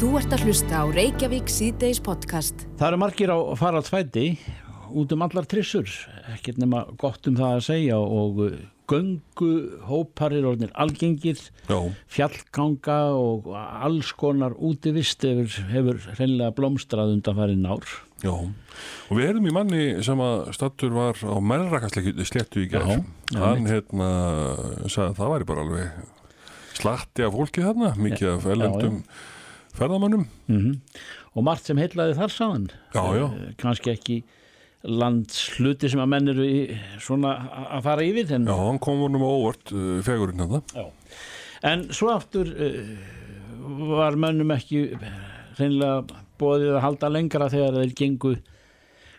Þú ert að hlusta á Reykjavík síðdeis podcast. Það eru margir á faraldsfæti út um allar trissur, ekkert nema gott um það að segja og göngu hóparir orðinir algengir, Já, fjallganga og alls konar útivist hefur, hefur reynilega blómstrað undan farin ár. já. Og við erum í manni sem að stattur var á mennrakastleiku sléttu í gerð. Já, já, Hann hérna sagði að það væri bara alveg slatti af fólki þarna, mikið af ellendum ferðamönnum. Mm Og margt sem heillaði þar sáðan. Já, já. Kanski ekki landsluti sem að menn eru í, svona að fara yfir. En, Já, hann kom vonum á óvart uh, fegurinn þetta. Já. En svo aftur uh, var mönnum ekki reynilega bóðið að halda lengra þegar þeir gengu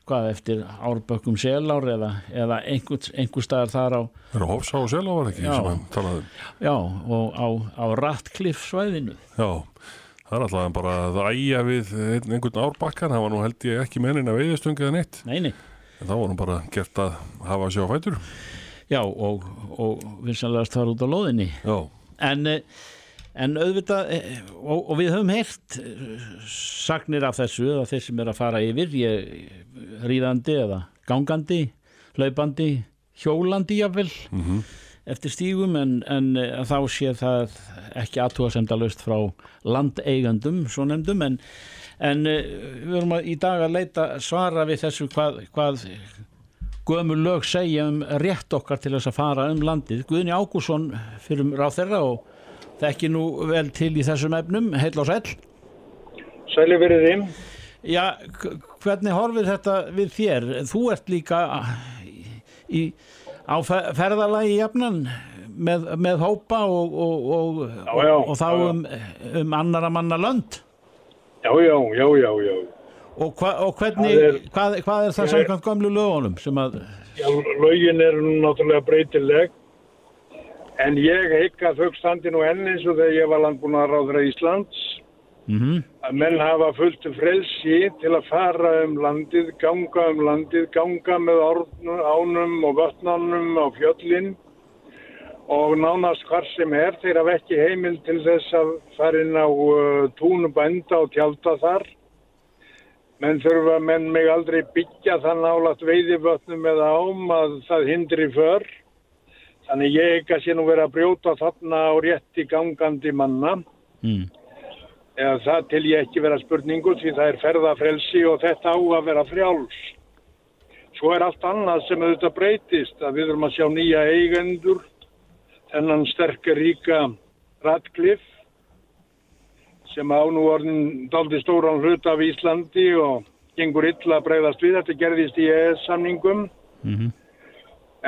hvað eftir árbökkum selár eða, eða einhver, einhver staðar þar á Það er að Hofsá og Selá var ekki Já. sem hann talaði. um. já, og á, á Ratcliffe svæðinu Já, það er alltaf bara að æja við einhvern árbakkan, það var nú held ég ekki mennin að veiðastöng eða neitt. nei, nei, En það var nú bara gert að hafa sig á fætur. já og, og vinsanlegast þar út á lóðinni. Já, en, eh, en auðvitað eh, og, og við höfum heyrt eh, sagnir af þessu að þeir sem er að fara yfir ég, ríðandi eða gangandi hlaupandi, hjólandi jafnvel eftir stígum en, en eh, þá sé það ekki aðtúasemdalaust frá landeigandum svo nefndum en, en eh, við erum í dag að leita svara við þessu hvað, hvað gömul lög segja um rétt okkar til þess að fara um landið. Guðni Ágússon fyrir ráð þeirra og þekki nú vel til í þessum efnum, heil og sæll. Sæli verið þeim. Já, hvernig horfið þetta við þér? Þú ert líka í, á fe- ferðalagi jafnan með, með hópa og, og, og, Já, já, og þá já, um, um annara manna lönd. Já, já, já, já, já. Og, hva, og hvernig, er- hvað, hvað er það Ég- samkvæmt gömlu lögunum sem að, lögin er náttúrulega breytileg. En ég að þau standi nú enn eins og þegar ég var landbúnaðaráðra Íslands. Mm Að menn hafa fullt frelsi til að fara um landið, ganga um landið, ganga með ánum og vötnanum á fjöllin. Og nánast hvar sem er, þeir hafa ekki heimil til þess að fara inn á uh, túnubænda og tjálta þar. Menn þurfa, menn mig aldrei byggja þann álagt veiðivötnum eða ám að það hindri för. Þannig ég ekki að sé nú vera að brjóta þarna á rétti gangandi manna. mm, Eða það til ég ekki vera spurningu því það er ferðafrelsi og þetta á að vera frjáls. Svo er allt annað sem auðvitað breytist að við erum að sjá nýja eigendur, þennan sterkar ríka Radcliffe sem á nú orðin daldi stóran hlut af Íslandi og gengur illa að breyðast við. Þetta gerðist í ES-samningum mm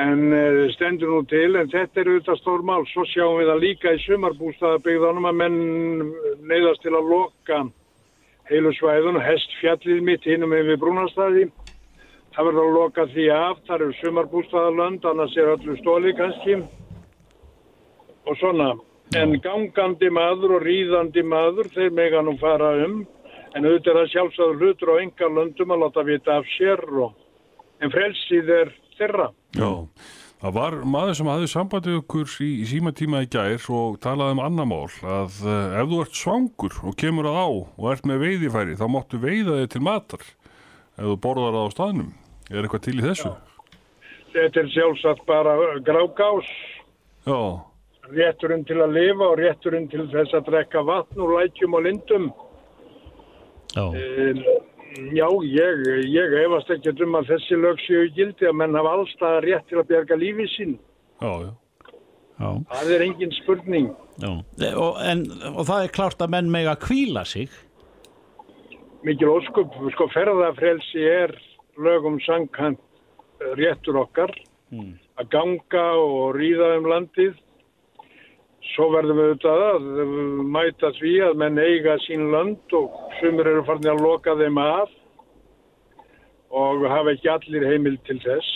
en uh, stendur nú til en þetta er auðvitað stór mál. Svo sjáum við það líka í sumarbústaðabyggðanum að menn neyðast til að loka heilu svæðun og hestfjallið mitt hinum yfir brúnastæði. Það verður að loka því af, það eru sumarbústaðalönd, annars er öllu stóli kannski og svona. En gangandi maður og ríðandi maður, þeir mega nú fara um, en auðvitað er það sjálfsagður hlutur á enga löndum að láta vita af sér og en frelsið er þeirra. Já. Það var maður sem hafði sambandið okkur í, í símatíma í gær og talaði um annar mál að uh, ef þú ert svangur og kemur að á og ert með veiðifæri þá máttu veiða þig til matar ef þú borðar það á staðnum. Er eitthvað til í þessu? Þetta er sjálfsagt bara grágás, Já, rétturinn til að lifa og rétturinn til þess að drekka vatn úr lækjum og lindum. já. Um, já, ég, ég efast ekki um að þessi lög séu gildi að menn hafa allstað rétt til að bjarga lífi sín. já, já. já. Það er engin spurning. Já, og, en, og það er klárt að menn mega kvíla sig Mikil óskup, sko ferðafrelsi er lögum sangkant réttur okkar að ganga og ríða um landið. Svo verðum við auðvitað að mæta því að menn eiga sín land og sumir eru farin að loka þeim af og hafa ekki allir heimil til þess.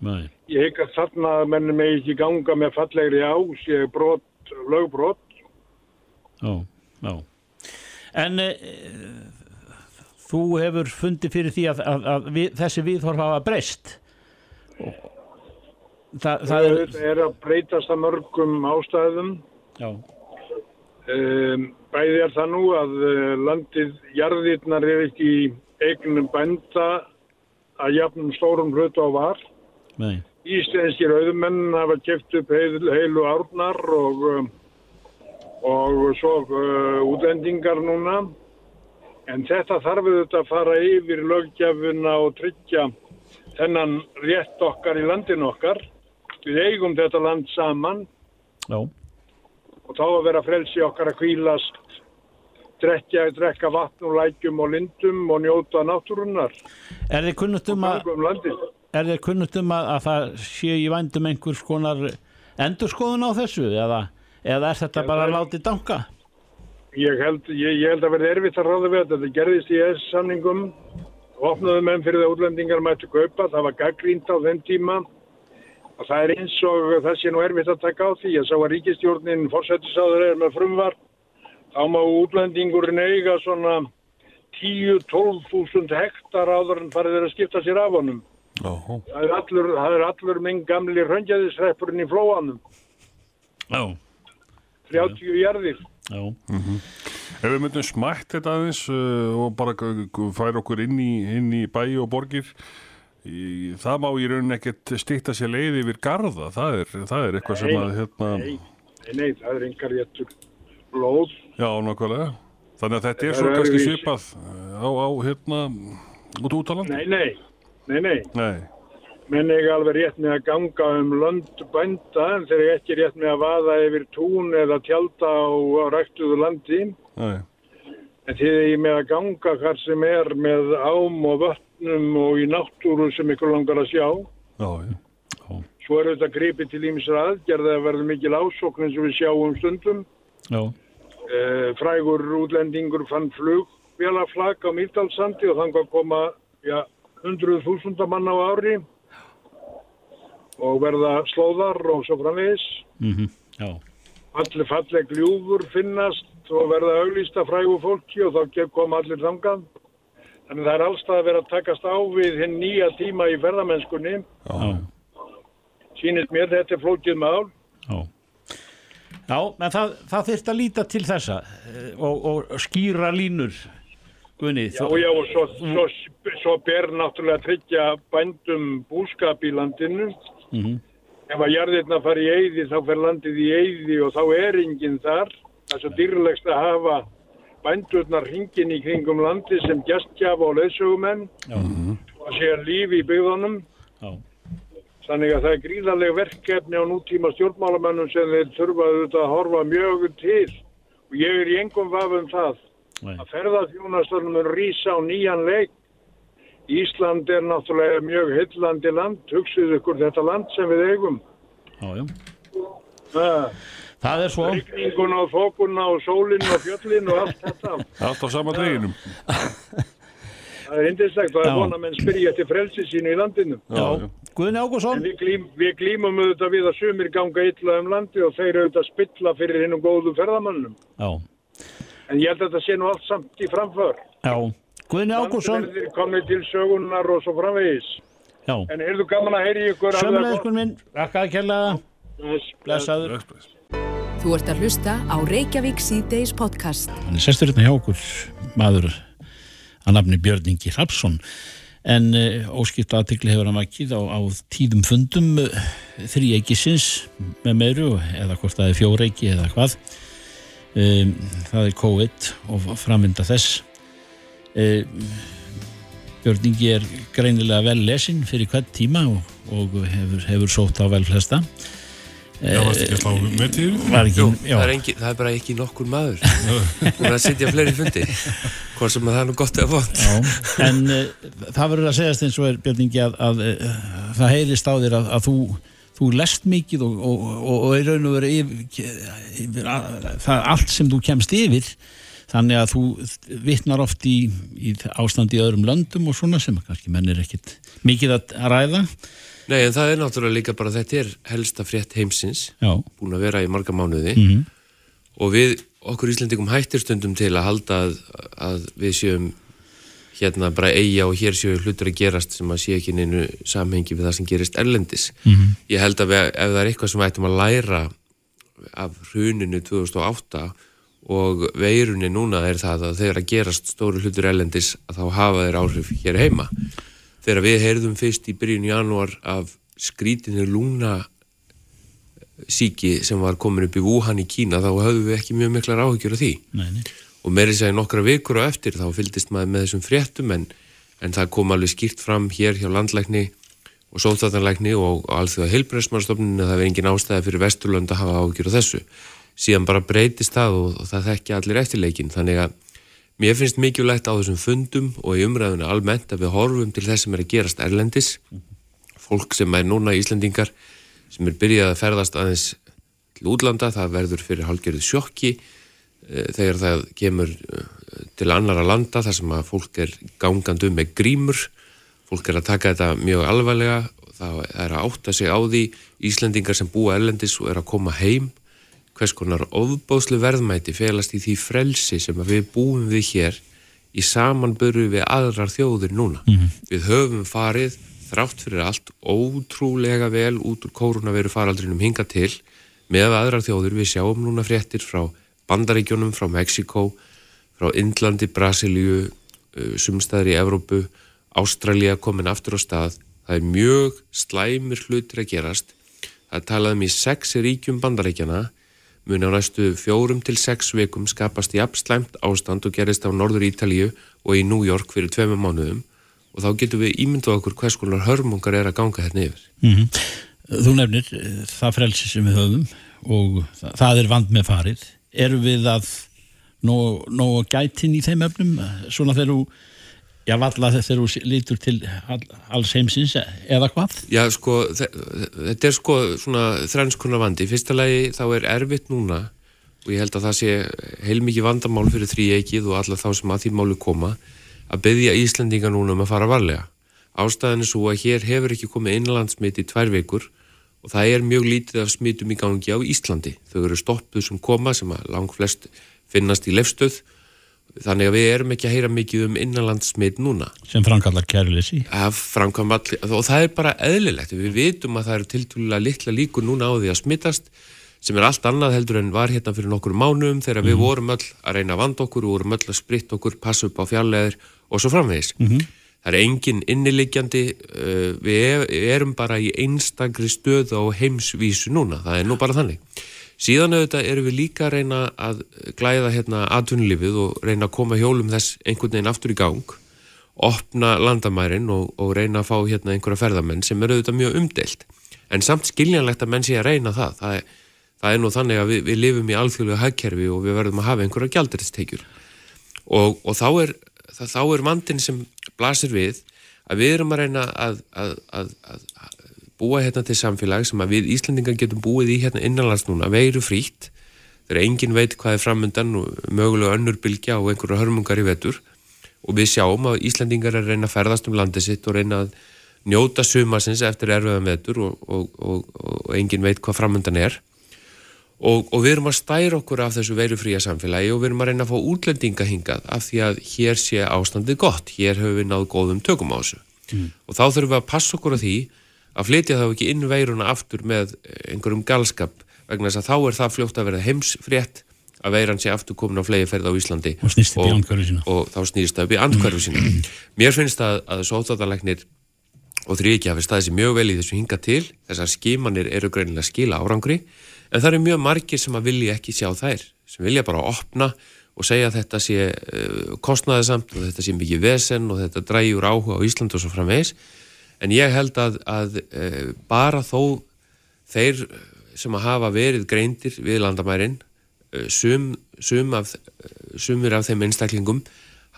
Nei. Ég hygg að þarna að menn megi ekki ganga með fallegri á, sé brot, lögbrot. Já, já. En e, þú hefur fundið fyrir því að, að, að við, þessi viðhorf hafa breyst. Þa, það er, er að breytast að mörgum ástæðum. já, Um, bæði er það nú að uh, landið jarðirnar er ekki eignum bænda að jafnum stórum hlutu á var. Nei. Íslenskir auðumenn hafa keft upp heil, heilu árnar og, um, og svo uh, útlendingar núna. En þetta þarf auðvitað að fara yfir lögjafuna og tryggja þennan rétt okkar í landinu okkar. Við eigum þetta land saman Já. og þá að vera frelsi okkar að kvílast, drekja, drekka vatn og lækjum og lindum og njóta náttúrunnar. Er þið kunnugt um að, Um er þið kunnugt um að, að það sé í vændum einhvers konar endurskoðun á þessu eða, eða er þetta bara að láti danka? Ég held, ég, ég held að verði erfitt að ráða við þetta. Þetta gerðist í S-samningum, opnaðu menn fyrir það útlendingar mættu kaupa, það var gaggrínt á þeim tíma og það er eins og það sé nú erfitt að taka á því. Ég sá að ríkistjórnin fórsættisáður er með frumvar, þá má útlendingurinn eiga svona 10-12 þúsund hektar áður en farið þeir að skipta sér af honum. Já, Það er allur, það er allur minn gamli röngjaðisreppurinn í flóanum, Já. 30 jarðir. Já. Ef við myndum smætt þetta aðeins uh, og bara færa okkur inn í, inn í bæi og borgir í, það má í rauninni ekkert stýtta sér leið yfir garða, það er, það er eitthvað sem að hérna, Nei, nei, nei, það er engar réttur blóð. já, nákvæmlega þannig að þetta er svo er kannski svipað uh, á, á hérna út út á land Nei, nei, nei, nei. Nei. Menn eiga alveg rétt með að ganga um lönd bænda en þeir eiga ekki rétt með að vaða yfir tún eða tjálta á, á ræktuðu landi. Nei. En þið eigi með að ganga hvar sem er með ám og vötnum og í náttúru sem ykkur langar að sjá. Já, já. Svo er þetta gripið til ímsra aðgerða að verða mikil ásókn eins og við sjáum stundum. Já. Eh, frægur útlendingur fann flug vélaflag á Mýrdalsandi og þannig að koma ja, hundruð þúsunda mann á ári og verða slóðar og svo framvegis. Mm Já. Allir falleg ljúfur finnast og verða auglýsta frægu fólki og þá kom allir þangað. Þannig það er allstað að vera að takast á við hinn nýja tíma í ferðamennskunni. Sýnist mér þetta er flókið mál. Já. Já, en það, það þyrft að líta til þessa eh, og, og skýra línur Guðni, Já, já, og svo, svo, svo ber náttúrulega að tryggja bændum búskap í landinu. Mhm. Ef að jarðirna fara í eyði, þá fer landið í eyði og þá er enginn þar. Það er svo dýrlegst að hafa bændurnar hringin í kringum landi sem gestgjafa og leðsögumenn Já. og sé lífi í byggðunum. Já. Þannig að það er gríðarlega verkefni á nútíma stjórnmálamennum sem þeir þurfa auðvitað að horfa mjög til. Og ég er í engum vafum það Nei. að ferðarþjónastunum mun rísa á nýjan leik. Ísland er náttúrulega mjög heillandi land, hugsið ykkur þetta land sem við eigum. Já, já. Það, Það er svo Rykninguna og þókuna og sólinn og fjöllinn og allt þetta. Allt á sama deginum Það er hindislegt og það Já. er vona menn spyrja til frelsi sínu í landinu. Já, Guðni En Ágússon við, glím, við glímum auðvitað við að sumir ganga illa um landi og þeir auðvitað spilla fyrir hinnum góðu ferðamannum. Já, En ég held að þetta sé nú allt samt í framför. já Guðni Ágússon Landverðir komið til sögunar og svo framvegis. Já, En er þú gaman að heyri ykkur? Guðni minn Rakkaði Bless, blessaður Bless, bless. Þú ert að hlusta á Reykjavík síðdeis podcast. Hann er sestur hérna hjá okkur maður að nafni Björn Ingi Hrapsson en uh, óskipt aðtikli hefur hann vakið á, á tíðum fundum uh, þrýeikisins með meiru eða hvort það er fjóreiki eða hvað. Um, það er COVID og framvinda þess. Um, Björn Ingi er greinilega vel lesinn fyrir hvert tíma og, og hefur, hefur sótt á vel flesta Já, varst ekki að slá með var ekki, Jú, já, það er, engi, það er bara ekki nokkur maður og það sitja fleiri fundi. Hvort sem að það er nú gott eða vond Já, en uh, það verður að segjast eins og er Björningi að, að uh, það heyrist á þér að, að þú, þú lest mikið og, og, og, og er raun og verið yfir, yfir að, það allt sem þú kemst yfir þannig að þú vittnar oft í, í ástandi í öðrum löndum og svona sem kannski menn er ekkit mikið að ræða Nei, en það er náttúrulega líka bara þetta er helsta frétt heimsins Já, búin að vera í marga mánuði Mhm. og við, okkur Íslendingum hættir stundum til að halda að, að við séum hérna bara eiga og hér séu hlutur að gerast sem að sé ekki neinu samhengi við það sem gerist erlendis. Mhm. Ég held að við, ef það er eitthvað sem við ættum að læra af hruninu 2008 og veirunni núna er það að þegar að gerast stóru hlutur ellendis að þá hafa þeir áhrif hér heima. Þegar við heyrðum fyrst í byrjun januar af skrítinu lúna síki sem var komin upp í Wuhan í Kína þá höfðum við ekki mjög miklar áhyggjur af því Nei, nei. og meiri segja nokkra vikur á eftir þá fylgdist maður með þessum fréttum en, en það kom alveg skýrt fram hér hjá landlækni og sóþátanlækni og, og alþjóða heilbreyðsmannstofninu að það verði engin ástæði fyrir Vesturlund að hafa áhyggjur af þessu síðan bara breytist það og, og það þekki allir eftirleikin þannig að mér finnst mikilvægt á þessum fundum og í umræðinu almennt að við horfum til þess sem er að gerast erlendis. Fólk sem er núna Íslandingar sem er byrjað að ferðast aðeins til útlanda, það verður fyrir hálgjörðu sjokki e, þegar það kemur e, til annara landa þar sem að fólk er gangandi um með grímur, fólk er að taka þetta mjög alvarlega, það er að átta sig á því. Íslandingar sem búa erlendis og er að koma heim hvers konar ofbóðslu verðmæti felast í því frelsi sem við búum við hér í samanböru við aðrar þjóðir núna. Mm -hmm. Við höfum farið þrátt fyrir allt ótrúlega vel út úr kórunveru faraldrinum hinga til með aðrar þjóður við sjáum núna fréttir frá Bandaríkjónum, frá Mexiko frá Indlandi, Brasilíu uh, sumstaðar í Evrópu Ástralja komin aftur á stað það er mjög slæmir hlutir að gerast það talaðum í sex ríkjum Bandaríkjana muni á næstu fjórum til sex vikum skapast í abslæmt ástand og gerist á Norður Ítalíu og í New York fyrir tveimum mánuðum og þá getum við ímynduð okkur hvers konar hörmungar er að ganga hérna yfir. Mm -hmm. Þú nefnir eh, það frelsi sem við höfum og það er vand með farið. Erum við að nóg gætin í þeim öfnum svona þegar þú Já, valla þegar þú lítur til all, alls heimsins eða hvað? Já, sko, þetta er sko svona þrænskona vandi. Fyrsta lagi þá er erfitt núna og ég held að það sé heilmikið vandamál fyrir þrý eikið og alla þá sem að því málu koma að byggja Íslandinga núna um að fara varlega. Ástæðan er svo að hér hefur ekki komið innlandsmit í tvær vekur og það er mjög lítið af smitum í gangi á Íslandi. Þau eru stoppuð sem koma sem að lang flest finnast í lefstöð þannig að við erum ekki að heyra mikið um innanlandsmit núna. Sem framkallar kærleysi. Og það er bara eðlilegt. Við vitum að það eru tiltúrulega litla líkur núna á því að smittast sem er allt annað heldur en var hérna fyrir nokkur mánum þegar við mm. vorum öll að reyna að vanda okkur og vorum öll að spritta okkur, passa upp á fjalleðir og svo framvegis. Mm -hmm. Það er engin inniliggjandi, uh, við erum bara í einstakri stöð á heimsvísu núna, það er nú bara þannig. Síðan auðvitað erum við líka að reyna að glæða hérna aðtunlifið og reyna að koma hjólum þess einhvern veginn aftur í gang, opna landamærin og, og reyna að fá hérna einhverja ferðamenn sem eru auðvitað mjög umdelt. En samt skiljanlegt að menn sé að reyna það, það er, það er nú þannig að við, við lifum í alþjóðlega hagkerfi og við verðum að hafa einhverja gjalduristekjur og, og þá er það, þá er vandin sem blasir við að við erum að reyna að, að, að, að búa hérna til samfélag sem að við Íslandingar getum búið í hérna innanlands núna, veiru frítt þegar engin veit hvað er framöndan og mögulega önnur bylgja og einhverju hörmungar í vetur og við sjáum að Íslandingar er að reyna að ferðast um landið sitt og reyna að njóta sumasins eftir erfiðan vetur og, og, og, og engin veit hvað framöndan er Og, og við erum að stæra okkur af þessu veirufría samfélagi og við erum að reyna að fá útlendinga hingað af því að hér sé ástandið gott, hér höfum við náðu góðum tökum á þessu. Mm. Og þá þurfum við að passa okkur á því að flytja þá ekki inn veiruna aftur með einhverjum galskap vegna þess að þá er það fljótt að vera heimsfrétt að veiran sé aftur komin á flegi ferð á Íslandi og, og, og þá snýst það upp í andkverfu sína. Mér finnst að, að sótáðarleiknir og þrýkja hafi staðið sér mjög vel í þessu hinga til, þessar skimanir eru greinilega skila árangri En það eru mjög margir sem að vilja ekki sjá þær, sem vilja bara opna og segja að þetta sé uh, kostnæðisamt og þetta sé mikið vesen og þetta dræjur áhuga á Íslandu og svo framvegis. En ég held að, að uh, bara þó þeir sem að hafa verið greindir við landamærin, uh, sum, sum af, sumir af þeim einstaklingum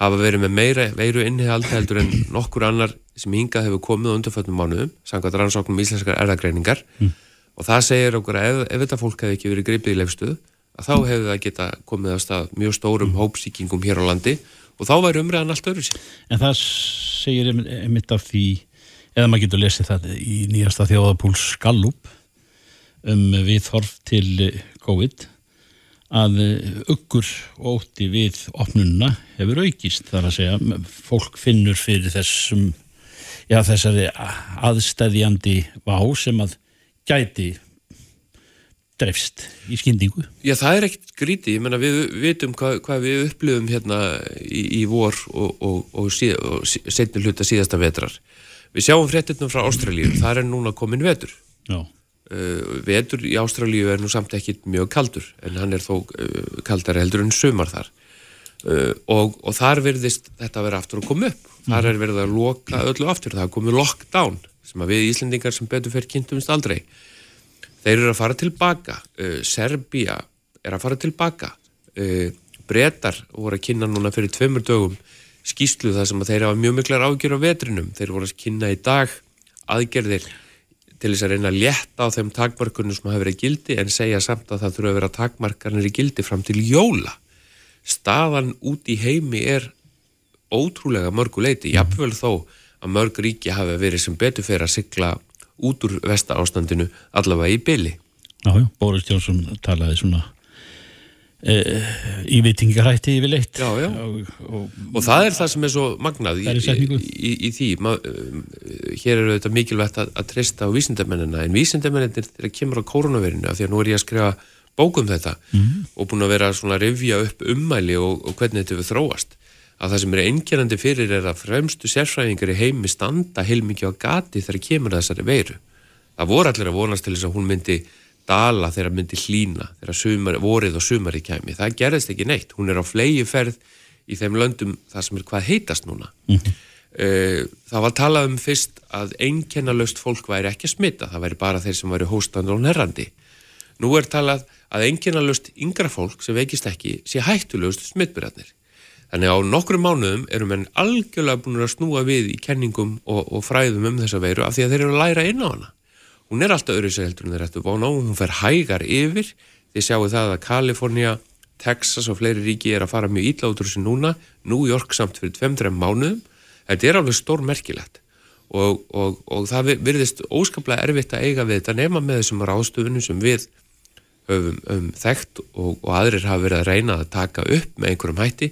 hafa verið með meira veiru innihald heldur en nokkur annar sem hingað hefur komið undanfötnum mánuðum, samkvæmt rannsóknum íslenskar erðagreiningar. Mm og það segir okkur að ef, ef þetta fólk hefði ekki verið greipið í lefstuð að þá hefði það geta komið á stað mjög stórum mm. hópsíkingum hér á landi og þá væri umræðan allt öðru sér. En það segir einmitt af því, eða maður getur lesið það í nýjasta þjóðapúls Gallup um viðhorf til eh, COVID að uggur og ótti við opnunna hefur aukist þar að segja, fólk finnur fyrir þessum já þessari aðstæðjandi vá sem að gæti drefst í skyndingu. Já, það er ekkert skrítið, ég menna við vitum hvað, hvað við upplifum hérna í, í vor og, og, og, og setni hluta síðasta vetrar. Við sjáum fréttinum frá Ástralíu, það er núna komin vetur. Uh, vetur í Ástralíu er nú samt ekki mjög kaldur, en hann er þó uh, kaldari heldur en sumar þar. Uh, og, og þar verðist þetta vera aftur að koma upp. Þar er verið að loka öllu aftur, það er komið lockdown sem að við Íslendingar sem betur fyrir kynntumst aldrei þeir eru að fara tilbaka uh, Serbia er að fara tilbaka uh, Bretar voru að kynna núna fyrir tveimur dögum skýslu það sem að þeir hafa mjög miklar ágjör á vetrinum. Þeir voru að kynna í dag aðgerðir til þess að reyna að létta á þeim takmarkunum sem hafa verið gildi en segja samt að það þurfa að vera takmarkanir í gildi fram til jóla. Staðan út í heimi er ótrúlega mörguleiti, jafnvel þó að mörg ríki hafi verið sem betur fyrir að sigla út úr vesta ástandinu allavega í byli. Jájú, Boris Jónsson talaði svona e, í vitingarætti yfir leitt. Já, já. Og, og, og það er það sem er svo magnað í, í, í, því. Ma, hér eru þetta mikilvægt að, að treysta á vísindamennina, en vísindamennir þegar kemur á koronavirinu, af því að nú er ég að skrifa bókum þetta mm -hmm. og búin að vera svona að revja upp ummæli og, og hvernig þetta við þróast að það sem er einkjærandi fyrir er að fremstu sérfræðingar í heimi standa heilmikið á gati þegar kemur þessari veiru. Það voru allir að vonast til þess að hún myndi dala þegar myndi hlína, þegar sumar, vorið og sumari kæmi. Það gerðist ekki neitt. Hún er á flegi ferð í þeim löndum það sem er hvað heitast núna. Mm -hmm. Það var talað um fyrst að einkennalöst fólk væri ekki að smita, það væri bara þeir sem væri hóstandur og nærrandi. Nú er talað að einkennalöst yngra fólk sem veikist ekki sé hættulegust smittbyrjarnir. Þannig á nokkru mánuðum erum menn algjörlega búin að snúa við í kenningum og, og fræðum um þessa veiru af því að þeir eru að læra inn á hana. Hún er alltaf öðru segeldur en þeir ættu vona á, hún fer hægar yfir. Þið sjáu það að Kalifornia, Texas og fleiri ríki er að fara mjög ítla út úr þessu núna, New York samt fyrir 2-3 mánuðum. Þetta er alveg stór merkilegt og, og, og það virðist óskaplega erfitt að eiga við þetta nema með þessum ráðstöfunum sem við höfum um, þekkt og aðrir hafa verið að reyna að taka upp með einhverjum hætti.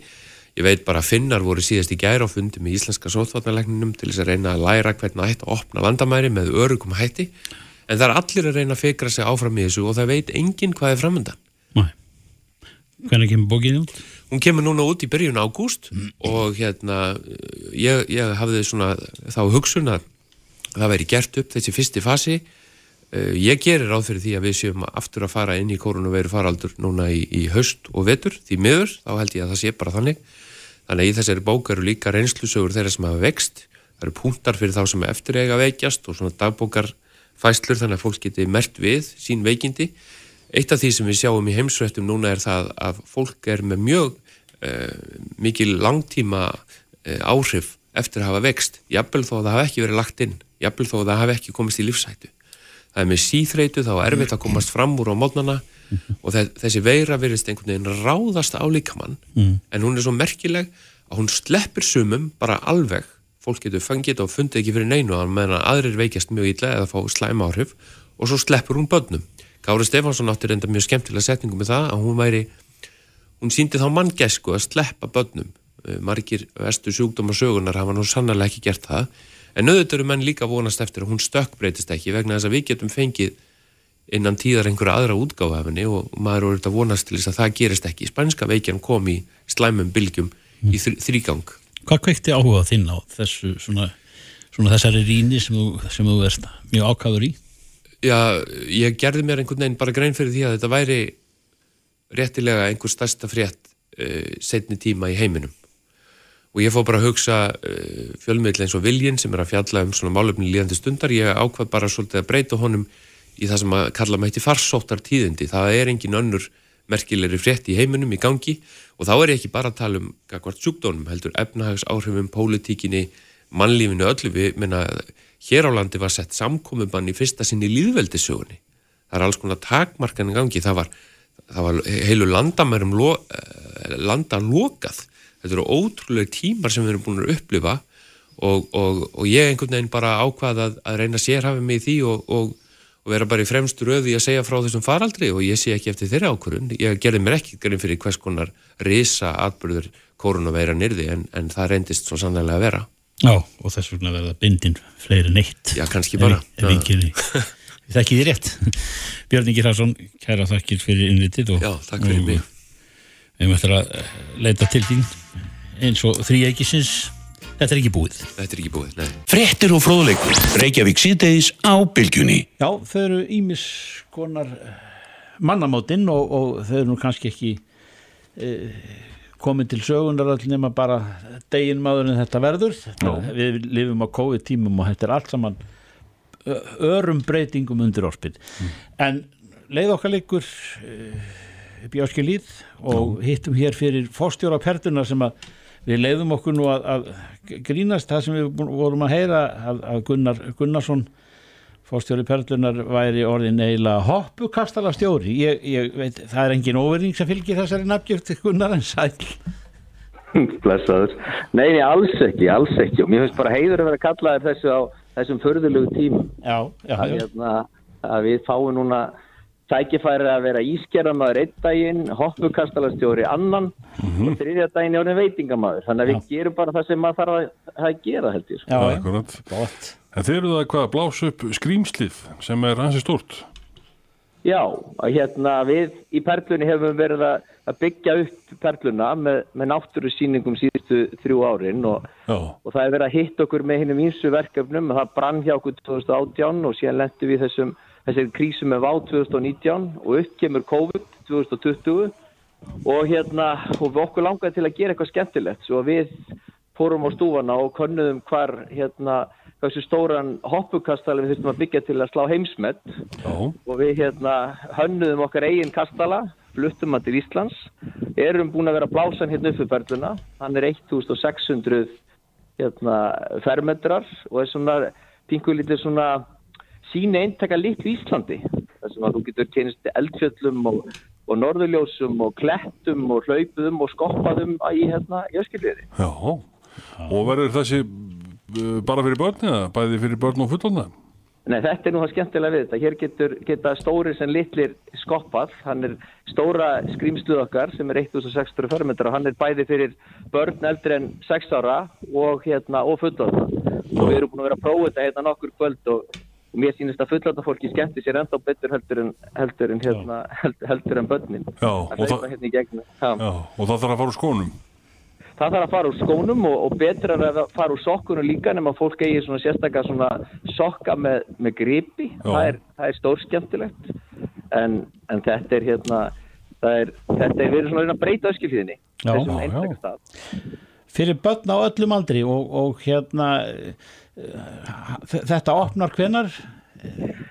Ég veit bara að finnar voru síðast í gæra á fundi með íslenska sótvarnarleikninum til þess að reyna að læra hvernig að hætta að opna landamæri með örugum hætti en það er allir að reyna að fikra sig áfram í þessu og það veit enginn hvað er framöndan. Nei. Hvernig kemur bókið út? Hún kemur núna út í byrjun ágúst mm. og hérna ég, ég hafði svona þá hugsun að það væri gert upp þessi fyrsti fasi uh, ég gerir ráð fyrir því að við séum aftur að fara inn í koronaviru faraldur núna í, í haust og vetur því miður, þá held ég að það sé bara þannig Þannig að í þessari bók eru líka reynslusögur þeirra sem hafa vext. Það eru punktar fyrir þá sem eftir eiga veikjast og svona dagbókarfæslur þannig að fólk geti mert við sín veikindi. Eitt af því sem við sjáum í heimsrættum núna er það að fólk er með mjög uh, mikil langtíma uh, áhrif eftir að hafa vext. Jafnvel þó að það hafa ekki verið lagt inn. Jafnvel þó að það hafa ekki komist í lífsættu. Það er með síþreitu þá er erfitt að komast fram úr á mótnana mm. og þessi veira verist einhvern veginn ráðast á líkamann mm. en hún er svo merkileg að hún sleppir sumum bara alveg fólk getur fangit og fundið ekki fyrir neinu meðan aðrir veikjast mjög illa eða fá slæma áhrif og svo sleppur hún börnum Kári Stefánsson átti reynda mjög skemmtilega setningu með það að hún væri hún síndi þá manngesku að sleppa börnum eh, margir vestu sjúkdóma sögunar hafa nú sannlega ekki gert það en auðvitað eru menn líka vonast eftir að hún stökkbreytist ekki vegna þess að við getum fengið innan tíðar einhverja aðra útgáðafinni og maður voru þetta vonast til þess að það gerist ekki. Spænska veikjan kom í slæmum bylgjum í þrýgang. Hvað kveikti áhuga þinn á þessu svona, svona þessari ríni sem þú, sem þú erst mjög ákvæður í? Já, ég gerði mér einhvern veginn bara grein fyrir því að þetta væri réttilega einhver stærsta frétt uh, setni tíma í heiminum og ég fór bara að hugsa uh, fjölmiðl eins og Viljin sem er að fjalla um svona málöfni líðandi stundar, ég ákvað bara svolítið að breyta honum í það sem að kalla mætti farsóttar tíðindi. Það er engin önnur merkilegri frétt í heiminum í gangi og þá er ég ekki bara að tala um hvert sjúkdónum, heldur efnahags áhrifum, pólitíkinni, mannlífinu öllu við, menna, hér á landi var sett samkomiðbann í fyrsta sinni líðveldisögunni. Það er alls konar takmarkan í gangi, það var, það var heilu landamærum lo, eh, landa lokað. Þetta eru ótrúlega tímar sem við erum búin að upplifa og, og, og ég einhvern veginn bara ákvaða að, að reyna sérhafið mig í því og, og og vera bara í fremstu röði að segja frá þessum faraldri og ég sé ekki eftir þeirra ákvörðun. Ég gerði mér ekki grein fyrir hvers konar risa atbyrður koronaveira nyrði en, en það reyndist svo sannlega að vera. Já, og þess vegna verða bindin fleiri neitt. Já, kannski bara. Ég þekki því rétt. Björn Ingi Hraðsson, kæra þakkir fyrir innvitið og Já, takk fyrir mig. við möttum að eh, leita til þín eins og þrýeikisins. Þetta er ekki búið. Þetta er ekki búið, nei. Fréttir og fróðleikur. Reykjavík síðdeis á bylgjunni. Já, þau eru ímis konar eh, mannamótin og, og þau eru nú kannski ekki e, komin til sögunar all nema bara degin maður en þetta verður. Þetta, við lifum á COVID tímum og þetta er allt saman örum breytingum undir orspið. En leið okkar leikur uh, upp í áskilíð og hittum hér fyrir fórstjóra pertuna sem að við leiðum okkur nú að, að grínast það sem við vorum að heyra að, að Gunnar Gunnarsson fórstjóri perlunar væri orðin eiginlega hoppukastala stjóri ég, ég veit, það er engin óverning sem fylgir þessari nafngjöft Gunnar en sæl Blessaður. Nei, alls ekki, alls ekki. Og mér finnst bara heiður að vera kallaðir þessu á þessum förðulegu tímum. já, já, Að, já. hérna, að við fáum núna tækifæri að vera ískeramaður einn daginn, hoppukastalastjóri annan og þriðja daginn er orðin veitingamaður. Þannig að við gerum bara það sem maður þarf að, að gera, held ég. sko. já, já. Akkurat. Gott. En þeir eru það hvað að blása upp skrýmslið sem er hansi stort. Já, að hérna við í Perlunni hefum verið að byggja upp Perluna með, með náttúru síningum síðustu þrjú árin og Já, og það er verið að hitta okkur með hinnum ímsu verkefnum það brann hjá okkur 2018 og síðan lentum við þessum þessari krísu með VÁ 2019 og upp kemur COVID 2020 og hérna og við okkur langaði til að gera eitthvað skemmtilegt. Svo við fórum á stúfana og könnuðum hvar hérna hversu stóran hoppukastala við þurftum að byggja til að slá heimsmet. Já, og við hérna hönnuðum okkar eigin kastala, fluttum hann til Íslands, erum búin að vera að blása hann hérna upp fyrir berluna, hann er 1600 hérna, fermetrar og er svona pinkulítið svona síni eintaka litlu Íslandi, þar sem að þú getur kynist eldfjöllum og, og norðurljósum og klettum og hlaupuðum og skoppaðum í hérna jöskilviði. já. Og verður þessi uh, bara fyrir börn eða bæði fyrir börn og fullorna? Nei, þetta er nú það skemmtilega við þetta. Hér getur, geta stóri sem litlir skoppað. Hann er stóra skrýmsluð okkar sem er 1600 fermetra og hann er bæði fyrir börn eldri en 6 ára og, hérna, og fullorða. Og við erum búin að vera að prófa þetta hérna nokkur kvöld og, og mér sýnist að fullorða fólki skemmti sér enda betur heldur en, heldur en, hérna, heldur, heldur en börnin. Já, að og það- hérna í gegnum. Já. Og það þarf að fara úr skónum. Það þarf að fara úr skónum og, og betra er að fara úr sokkunum líka nema fólk eigi svona sérstaklega svona sokka með, með gripi. Það er, það er stór skemmtilegt. En, en þetta er hérna, það er, þetta er verið svona að að breyta öskilíðinni. Já. Þessum stað. fyrir börn á öllum aldri og, og hérna þetta opnar hvenar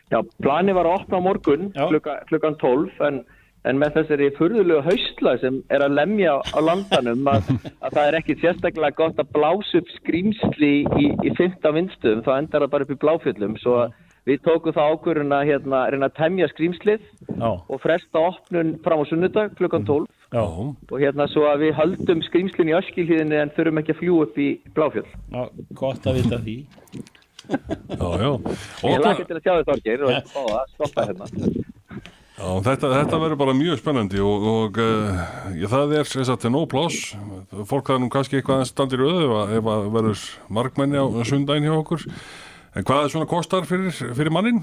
Já, plani var að opna morgun klukka, klukkan 12 en, en með þessari furðulegu haustla sem er að lemja á landanum að, að það er ekki sérstaklega gott að blása upp skrýmsli í, í 15 vindstöðum, þá endar það bara upp í bláfjöllum svo að við tókum það ákvörðun að hérna, reyna að temja skrýmslið já, og fresta opnun fram á sunnudag klukkan 12 já, og hérna svo að við höldum skrýmslinn í öskilhíðinni en þurfum ekki að fljúa upp í bláfjöll. já gott að vita því. Já, já. Og Ég það- laki til að sjá þetta orgir og fá það, stoppa hérna. Já, þetta, þetta verður bara mjög spennandi og, og uh, það er þess að til nóg pláss. Fólk það er nú kannski eitthvað aðeins standir auðu ef, að- ef að verður markmenni á sundaginn hjá okkur en hvað er svona kostar fyrir, fyrir mannin?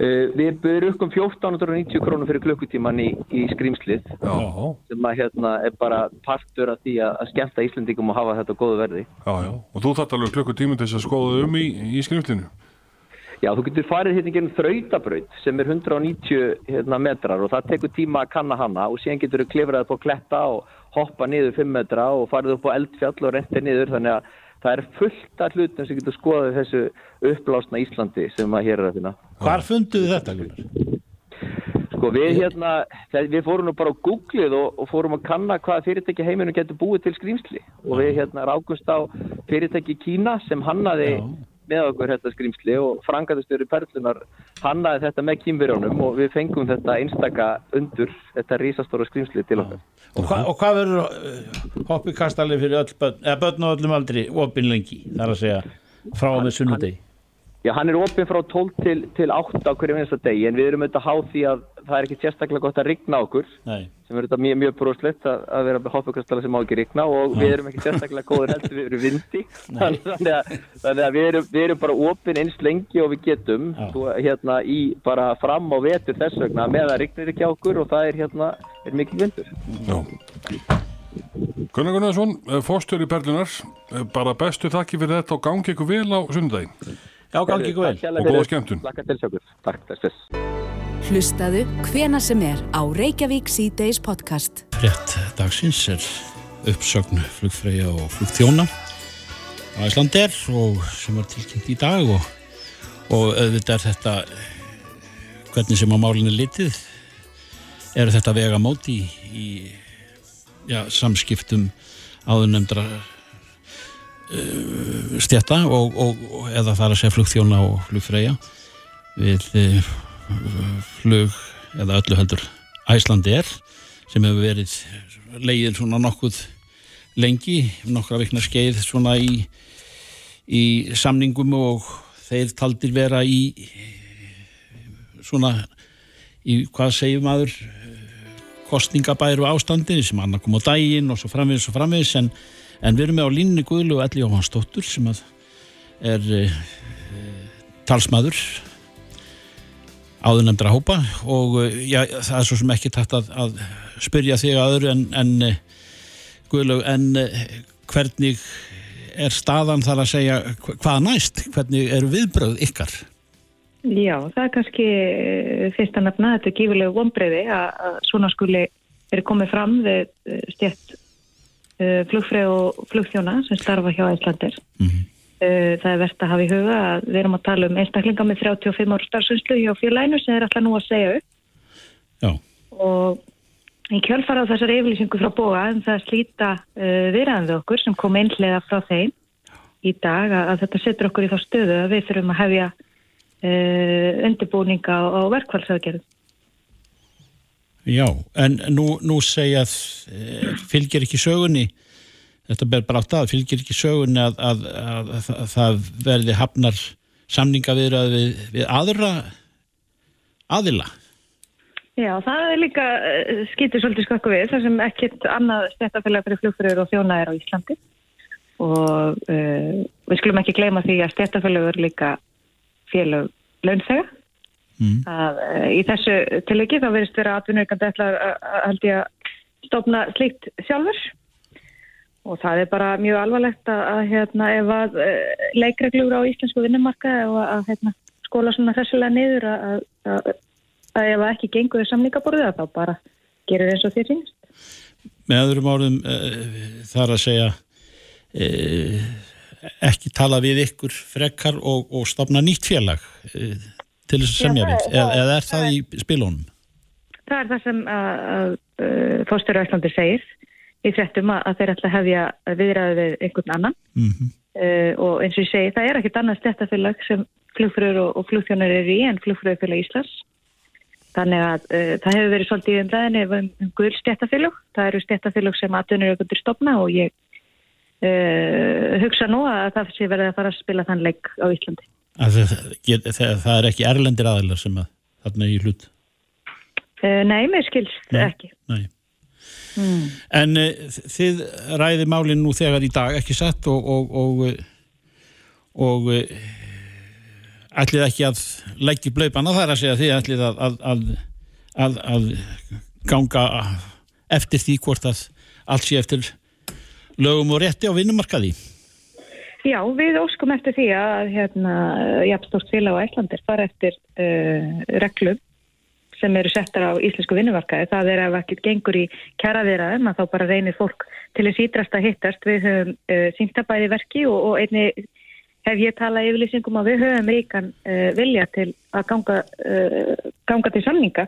Uh, við byrjum upp um 1490 krónur fyrir klukkutíman í, í skrýmslið sem að hérna er bara partur af því að, að skemmta Íslandingum og hafa þetta góðu verði. já, já og þú þarft alveg klukkutími til þess að skoða um í, í skriflinu Já, þú getur farið hérna gerum þrautabraut sem er 190 hérna, metrar og það tekur tíma að kanna hana og síðan getur þú klifrað upp á kletta og hoppa niður 5 metra og farið upp á eldfjall og rentið niður þannig að það er fullt af hlutum sem getur skoðað þessu uppblásna Íslandi sem að hér er að finna. hvar funduðu þetta? Sko við hérna, við fórum nú bara á Googlið og, og fórum að kanna hvaða fyrirtæki í heiminum getur búið til skrýmsli og við hérna rákumst á fyrirtæki Kína sem hannaði með okkur þetta skrýmsli og frangatastöru Perlunar hannaði þetta með kýmverjónum og við fengum þetta einstaka undur, þetta risastóra skrýmsli til okkar. Og, hva, og hvað verður uh, hoppi kastalið fyrir öll börn, eða börn á öllum aldri opin lengi, þar að segja frá og með sunnudegi Já, hann er opinn frá 12 til, til 8 á hverju minnsta degi en við erum auðvitað háð því að það er ekki sérstaklega gott að rigna okkur Nei. sem er þetta mjög, mjög broslegt að, að vera með hoppukastala sem má ekki rigna og við erum ekki sérstaklega góður heldur við erum vindi þannig að, þannig að við, erum, við erum bara opinn eins lengi og við getum svo, hérna í bara fram á vetur þess vegna með að rignir ekki á okkur og það er hérna er mikil vindur Já. Gunnar Gunnarsson, fórstjóri Perlunar, eh, bara bestu þakki fyrir þetta og gangi ykkur vel á sunnudaginn. Já, gangi ykkur vel. Takk Og góða skemmtun. Takk, þess fyrst Hlustaðu hvena sem er á Reykjavík síðdeis podcast. Frétt dagsins er uppsögn flugfreyja og flugþjóna á Íslandir og sem var tilkynnt í dag og, og auðvitað er þetta hvernig sem á málinu litið eru þetta vega móti í, í já, samskiptum áðurnemdra uh, stjætta og, og, og eða þar að segja flugþjóna og flugfreyja við uh, flug eða öllu heldur Æslandi er sem hefur verið leiðin svona nokkuð lengi, nokkra vikna skeið svona í, í samningum og þeir taldir vera í svona í hvað segir maður kostningabæru ástandi sem annar kom á daginn og svo framvegis og framvegis en, en við erum með á línni Guðlu og Elli Jóhannsdóttur sem er e, talsmaður áðurnemdra hópa og eh, já, það er svo sem ekki tætt að, að spyrja þig að öðru en, en eh, Guðlaug, en eh, hvernig er staðan þar að segja hva- hvað næst, hvernig eru viðbröð ykkar? Já, það er kannski fyrst að nefna þetta er gífurlegu vonbreiði að, að svona skuli er komið fram við stjætt flugfrið og flugþjóna sem starfa hjá Æslandir. Mhm. Uh, það er verðt að hafa í huga að við erum að tala um einstaklinga með 35 ára starfsvinslu hjá félaginu sem er alltaf nú að segja upp. Já, og í kjölfara á þessar yfirlýsingu frá bóa en það slíta uh, viðræðan við okkur sem kom einhlega frá þeim í dag að, að þetta setur okkur í þá stöðu að við þurfum að hefja uh, undirbúninga og verkvælsaðgerð. já, en nú, nú segja eh, fylgir ekki sögunni þetta ber bara átt að, fylgir ekki sögunni að, að, að, að, að það verði hafnar samninga viðrað við, við aðra aðila. Já, það er líka uh, skýtur svolítið skakku við þar sem ekkert annað stjættafélag fyrir flugfröður og þjóna er á Íslandi og uh, við skulum ekki gleyma því að stjættafélag er líka félag launþega Mm. að uh, í þessu tilöki þá verðist vera atvinnureikandi ætla að held ég að stopna slíkt sjálfur og það er bara mjög alvarlegt að, að hérna, ef að uh, leikreglur á íslensku vinnumarka og að hérna, skóla svona þessulega niður að, að, að, ef að ekki gengur að þá bara gerir eins og þér finnst. með öðrum orðum uh, þar að segja uh, ekki tala við ykkur frekar og, og stopna nýtt félag uh, til þess að semja við er- eða, eða er það í spilunum? Það er það sem að, Fórstöru Íslandi segir í fréttum að, að þeir ætla að hefja viðræði við einhvern annan Mm -hmm. uh, og eins og ég segi það er ekkert annað stjættafélag sem flugfröður og, og flugþjónar eru í en flugfröðufélag Íslands. Þannig að uh, það hefur verið svolítið í umræðinni um, um gull stjættafélag. Það eru stjættafélag sem atvinnur auðvitað stopna og ég uh, hugsa nú að það sé verið að fara að spila þann leik á Íslandi. Það, það, það er ekki erlendir aðilar sem að þarna í hlut nei, mér skilst Nei. ekki. Nei. En uh, þið ræði málinn nú þegar í dag ekki satt og og, og, uh, og uh, ætlið ekki að leggja blöipana þar að segja þið ætlið að, að, að, að, ganga eftir því hvort að allt sé eftir lögum og rétti á vinnumarkaði. Já, við óskum eftir því að hérna, jafnstórt félag á Æslandir fara eftir uh, reglum sem eru settar á íslensku vinnumarkaði. Það er ef ekkert gengur í kjaraðiraðum að þá bara reynir fólk til þess ídrast að hittast. Við höfum uh, síntabæði verki og, og einni hef ég talað yfirlýsingum að við höfum ríkan uh, vilja til að ganga, uh, ganga til samninga.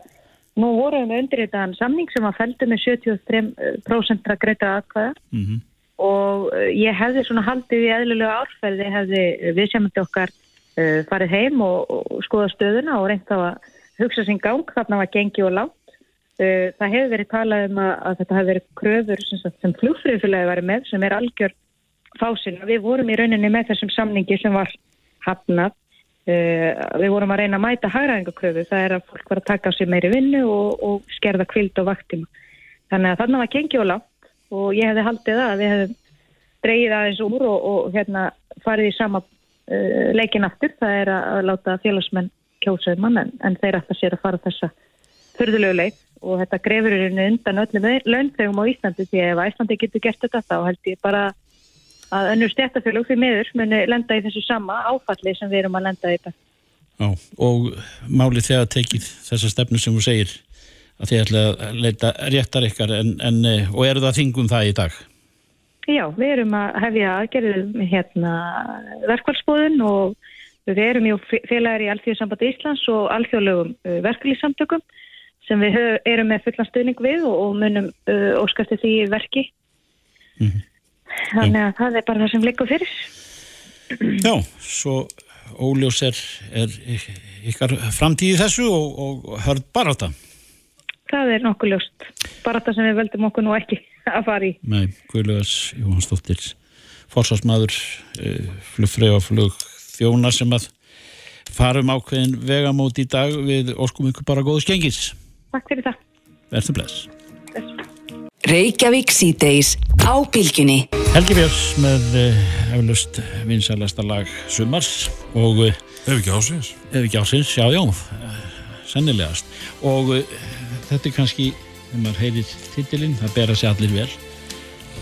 Nú vorum við undir þetta samning sem að feldu með 73% að greita aðkvæða Mm -hmm. og ég hefði svona haldið í eðlulegu árferði hefði viðsefnandi okkar farið heim og, og skoða stöðuna og reynt á að hugsa sín gang þarna var gengi og látt uh, það hefur verið talað um að, þetta hefur verið kröfur sem, sem flugfröðufélagi var með sem er algjör fásin. Við vorum í rauninni með þessum samningi sem var hafnað. Við vorum að reyna að mæta hagræðingakröfu, það er að fólk var að taka á sig meiri vinnu og, og skerða kvild og vaktíma. Þannig að þarna var gengið og látt og ég hefði haldið það að við hefðum dreigið aðeins úr og, og hérna farið í sama uh, leikin aftur, það er að láta félagsmenn kjósaði mann en, en þeir ætta sér að fara þessa förðulegu leik og þetta grefur hérna undan öllum launþegum á Íslandi því ef Íslandi getur gert þetta þá held ég bara að önnur stjættafélug fyrir miður muni lenda í þessu sama áfalli sem við erum að lenda í þetta. Já, og málið þegar tekið þessa stefnu sem þú segir að þið ætla að leita réttar ykkar en, en, eh, og eru það þingum það í dag? Já, við erum að hefja aðgerðum hérna verkvælsbóðun og við erum í félagar í Alþjóðsambandi Íslands og alþjóðlegum uh, verkvælssamtökum sem við erum með fullan stuðning við og, munum uh, óskasti því verki. Mm -hmm. Þannig að það er bara það sem liggur fyrir. Já, svo óljós er, er ykkar framtíði þessu og, og hörð bara á það. Er nokkuð ljóst. Bara það sem við veldum okkur nú ekki að fara í. Nei, Guðlugas Jóhannsdóttir, forsvarsmaður, uh, flugfröð og flug þjóna sem að farum ákveðin vegamót í dag við óskum ykkur bara góðu skengis. Takk fyrir það. Verður bless. Reykjavík síðdeis á bylginni. Helgi Björns með uh, eflust vinsælasta lag Sumars og uh, Ef ekki ásins. ef ekki ásins, já, já, sennilegast. Og uh, þetta er kannski, þegar maður heyrir titilinn, það bera sig allir vel.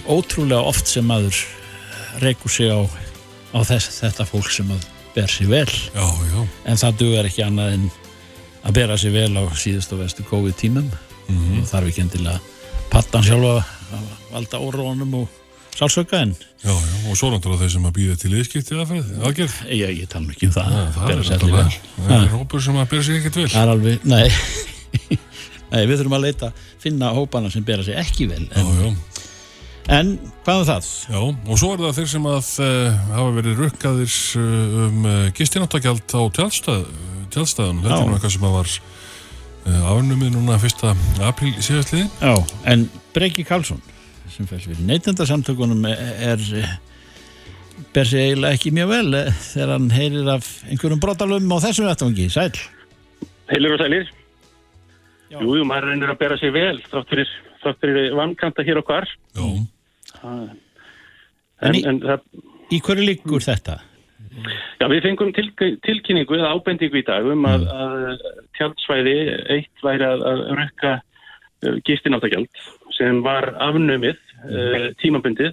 Ótrúlega oft sem maður reykur sig á, á þess, þetta fólk sem að ber sig vel. Já, já. En það dugar ekki annað en að bera sig vel á síðust og vestu COVID-tímum. Mhm. og þarf ekki endilega pattan sjálfa að valda órónum og sálsöka en Já, já, og svo náttúrulega þeir sem að býða til yðskipti aðferð, aðgerð. ég, ég tala ekki um það, Já, það er náttúrulega, það er hópur sem að bera sig ekkert vel. Það er alveg, nei Nei, við þurfum að leita, finna hópana sem bera sig ekki vel Já, en, já, en hvað er það? já, og svo er það þeir sem að uh, hafa verið rukkaðir uh, um uh, gistináttagjald á tjálstað, tjálstaðun. Þetta er nú eitthvað sem að var uh, afnumið núna fyrsta apríl síðastliðin. Já, en Breki Karlsson sem fæls við neytendasamtökunum er, er ber sig eiginlega ekki mjög vel eh, þegar hann heyrir af einhverjum brotalum á þessum vettvangi, sæl Heilir og sælir. Já. Jú, jú, maður reynir að bera sig vel þrátt fyrir, þrátt fyrir vankanta hér og hvar. Já, En, En í- en það, Í hverju liggur þetta? já, við fengum til, tilkynningu eða ábendingu í dag um að, að tjaldsvæði eitt væri að, að rökka gistináttagjald sem var afnumið uh, tímabundið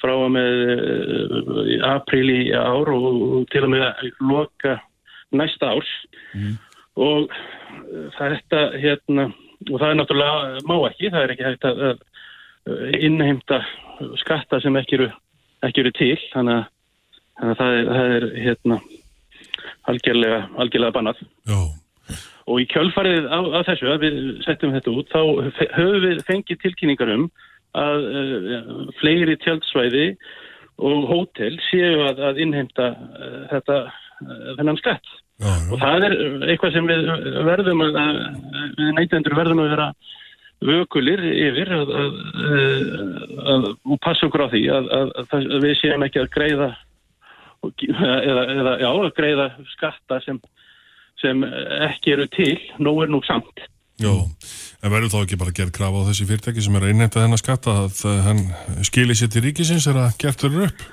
frá og með uh, apríl í ár og, og til og með að loka næsta árs. Og uh, það er þetta hérna og það er náttúrulega má ekki, það er ekki hægt að, að innheimta skatta sem ekki eru, ekki eru til þannig að, þannig að það, er, það er hérna algjörlega, algjörlega bannað. Já, og í kjölfarið á, á þessu að við settum þetta út þá höfum við fengið tilkynningar um að uh, fleiri tjaldsvæði og hótel séu að, að innheimta uh, þetta uh, þennan skatt. Já, og það er eitthvað sem við verðum að, að við neytendur verðum að vera vökulir yfir að, að, að, og passa okkur á því að, að, að við séum ekki að greiða og- eða, eða já, að greiða skatta sem, sem ekki eru til, nóg er nú samt. Já, en verður þá ekki bara gerð krafa á þessi fyrirtæki sem er að innheimta þennan skatta að hann skilir sér til ríkisins er að gert verður upp?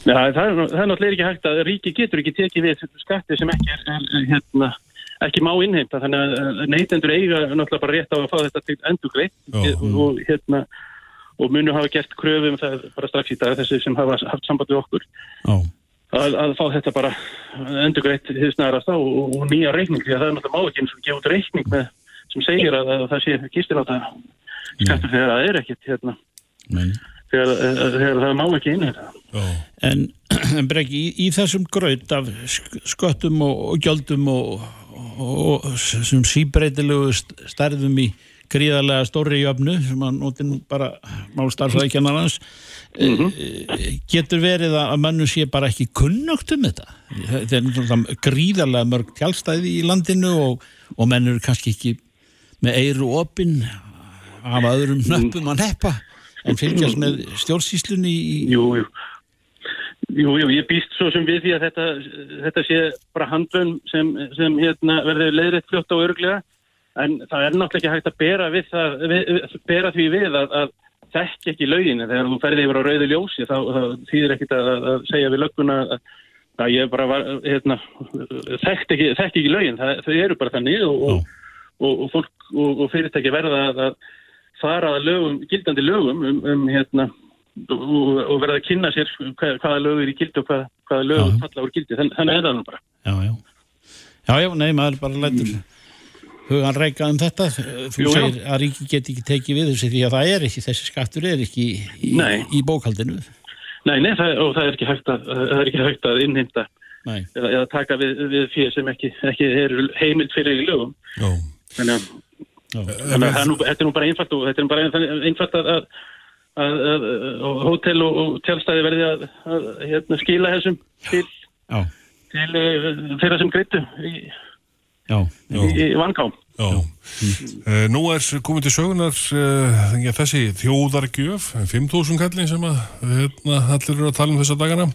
Já, það, er, það er náttúrulega ekki hægt að ríki getur ekki tekið við skatti sem ekki er, er, er hérna, ekki má innheimta þannig að neytendur eiga náttúrulega bara rétt á að fá þetta til endur greitt og hérna og munu hafa gert kröfu um það bara strax í dag þessi sem hafa haft samband við okkur Já, að, að fá þetta bara endur greitt hins nærast á og, og nýja reikning því að það er náttúrulega má ekki eins og gefa út reikning með, sem segir að, að það sé kistir á það skattur þegar það er ekkert hérna, menn þegar, þegar það má ekki innheimta. Já, En, en Breki, í, í þessum graut af sk- sköttum og, og gjöldum og, og, sem síbreytilegu st- stærðum í gríðarlega stóri jöfnu sem að noti nú bara málstarfræðikennarans mm getur verið að mönnum sé bara ekki kunnugt um þetta? Þetta er gríðarlega mörg tjálstæði í landinu og, og menn eru kannski ekki með eiru opinn af öðrum nöppum að neppa en fylgjast með stjórnsýslunni í, Jú, jú. Jú, jú, ég býst svo sem við því að þetta, þetta sé bara handvön sem, sem hérna, verður leiðrætt fljótt og örglega en það er náttúrulega ekki hægt að bera, það, við, bera því við að, að þekk ekki lögin. Þegar þú ferði yfir á rauðu ljósi þá, þá þýðir ekkit að, að segja við lögguna að, að ég bara var, hérna, ekki, þekk ekki lögin, það, þau eru bara þannig og, og, og, og fyrirtæki verða að fara að lögum, gildandi lögum um, um hérna og, verða að kynna sér hvað, hvaða lög er í gildi og hvað, hvaða lög Já. falla úr gildi, Þann, þannig er það nú bara Já, já. Já, já, nei, maður bara lætur hugan reyka um þetta. Þú Jú, já. segir að ríki get ekki tekið við þessi því að það er ekki, þessi skattur er ekki í, í bókaldinu. Nei, nei, það, og það er ekki hægt að, er ekki hægt að innheimta Nei. eða, eða taka við, við fyrir sem ekki, ekki er heimild fyrir í lögum Já. þannig að, Já. að þetta er nú bara einfalt og þetta er nú bara einfalt að, að, að, að, hótel og, og tjálstæði verði að, að hérna, skila þessum til, Já, til uh, þeirra sem greittu í, já, í, í vangám Já. Uh, nú er komið til sögunar uh, ja, þessi þjóðargjöf 5.000 kallin sem að hérna, allir eru að tala um þessa dagana.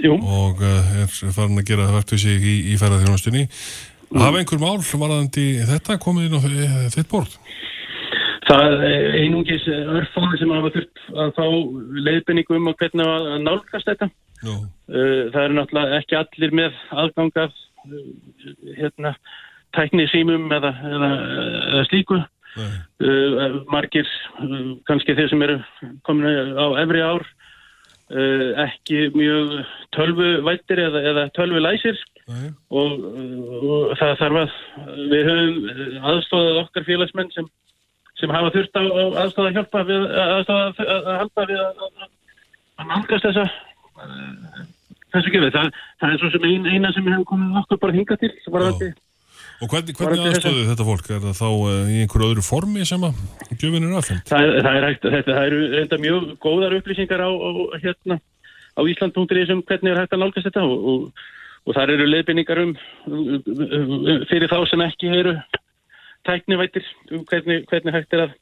Jú. og uh, er farin að gera verktösi í, í ferðarþjónastunni Hafa einhver mál varðandi þetta komið inn á þi- þitt borð? Það er einungis örfáni sem hafa þurft að fá leiðbynningu um og hvernig að nálgast þetta. Já. Uh, Það eru náttúrulega ekki allir með aðgangað hérna, tækni símum eða, eða, eða slíku. Nei. Uh, margir, kannski þeir sem eru komin á efri ár, uh, ekki mjög tölvuvættir eða, eða tölvulæsir og, og það þarf að við höfum aðstofað okkar félagsmenn sem, sem hafa þurft á, á aðstofað að hjálpa við aðstofað að, að halda við að, að, nálgast þessa uh, þessu gefið. Það, það er svo sem ein, eina sem við hefum komið okkur bara hingað til varðandi. Og hvernig, Varðandi hvernig þessa- aðstóðu þetta fólk? Er það þá uh, í einhverju öðru formi sem að gjöfin er aðfend? Það, það er hægt, þetta, það eru reynda mjög góðar upplýsingar á, á hérna á Ísland.is um hvernig er hægt að nálgast þetta og, og, og þar eru leiðbynningar um, um, um, um fyrir þá sem ekki eru tæknivættir um hvernig, hvernig hægt er að,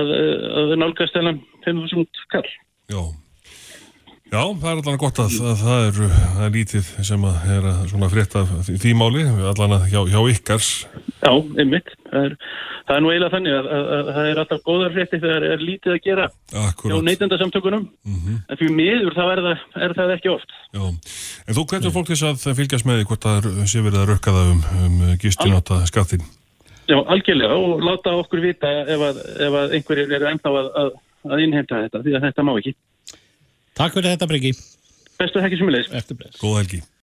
að, að nálgast þennan 5.000 kall. Já. Já, það er allan gott að, að það er, það er lítið sem að er að svona frétta því, því máli, allan að hjá, hjá ykkars. Já, einmitt. Það er, það er nú eiginlega þannig að, að, að það er alltaf góðar frétti þegar er lítið að gera hjá Akkurat. neytendasamtökunum en fyrir miður þá er það, er það ekki oft. Já. En þú hvernig fólk þess að fylgjast með því hvort það sé verið að rökka það um, um gistináta skattin? Já, algjörlega og láta okkur vita ef að, ef að einhverjir eru ennþá að, að, að innheimta þetta því að þetta má ekki. Takk fyrir þetta, Bryggi. Bestu þekki sem er leys. Eftir bless. Góða helgi.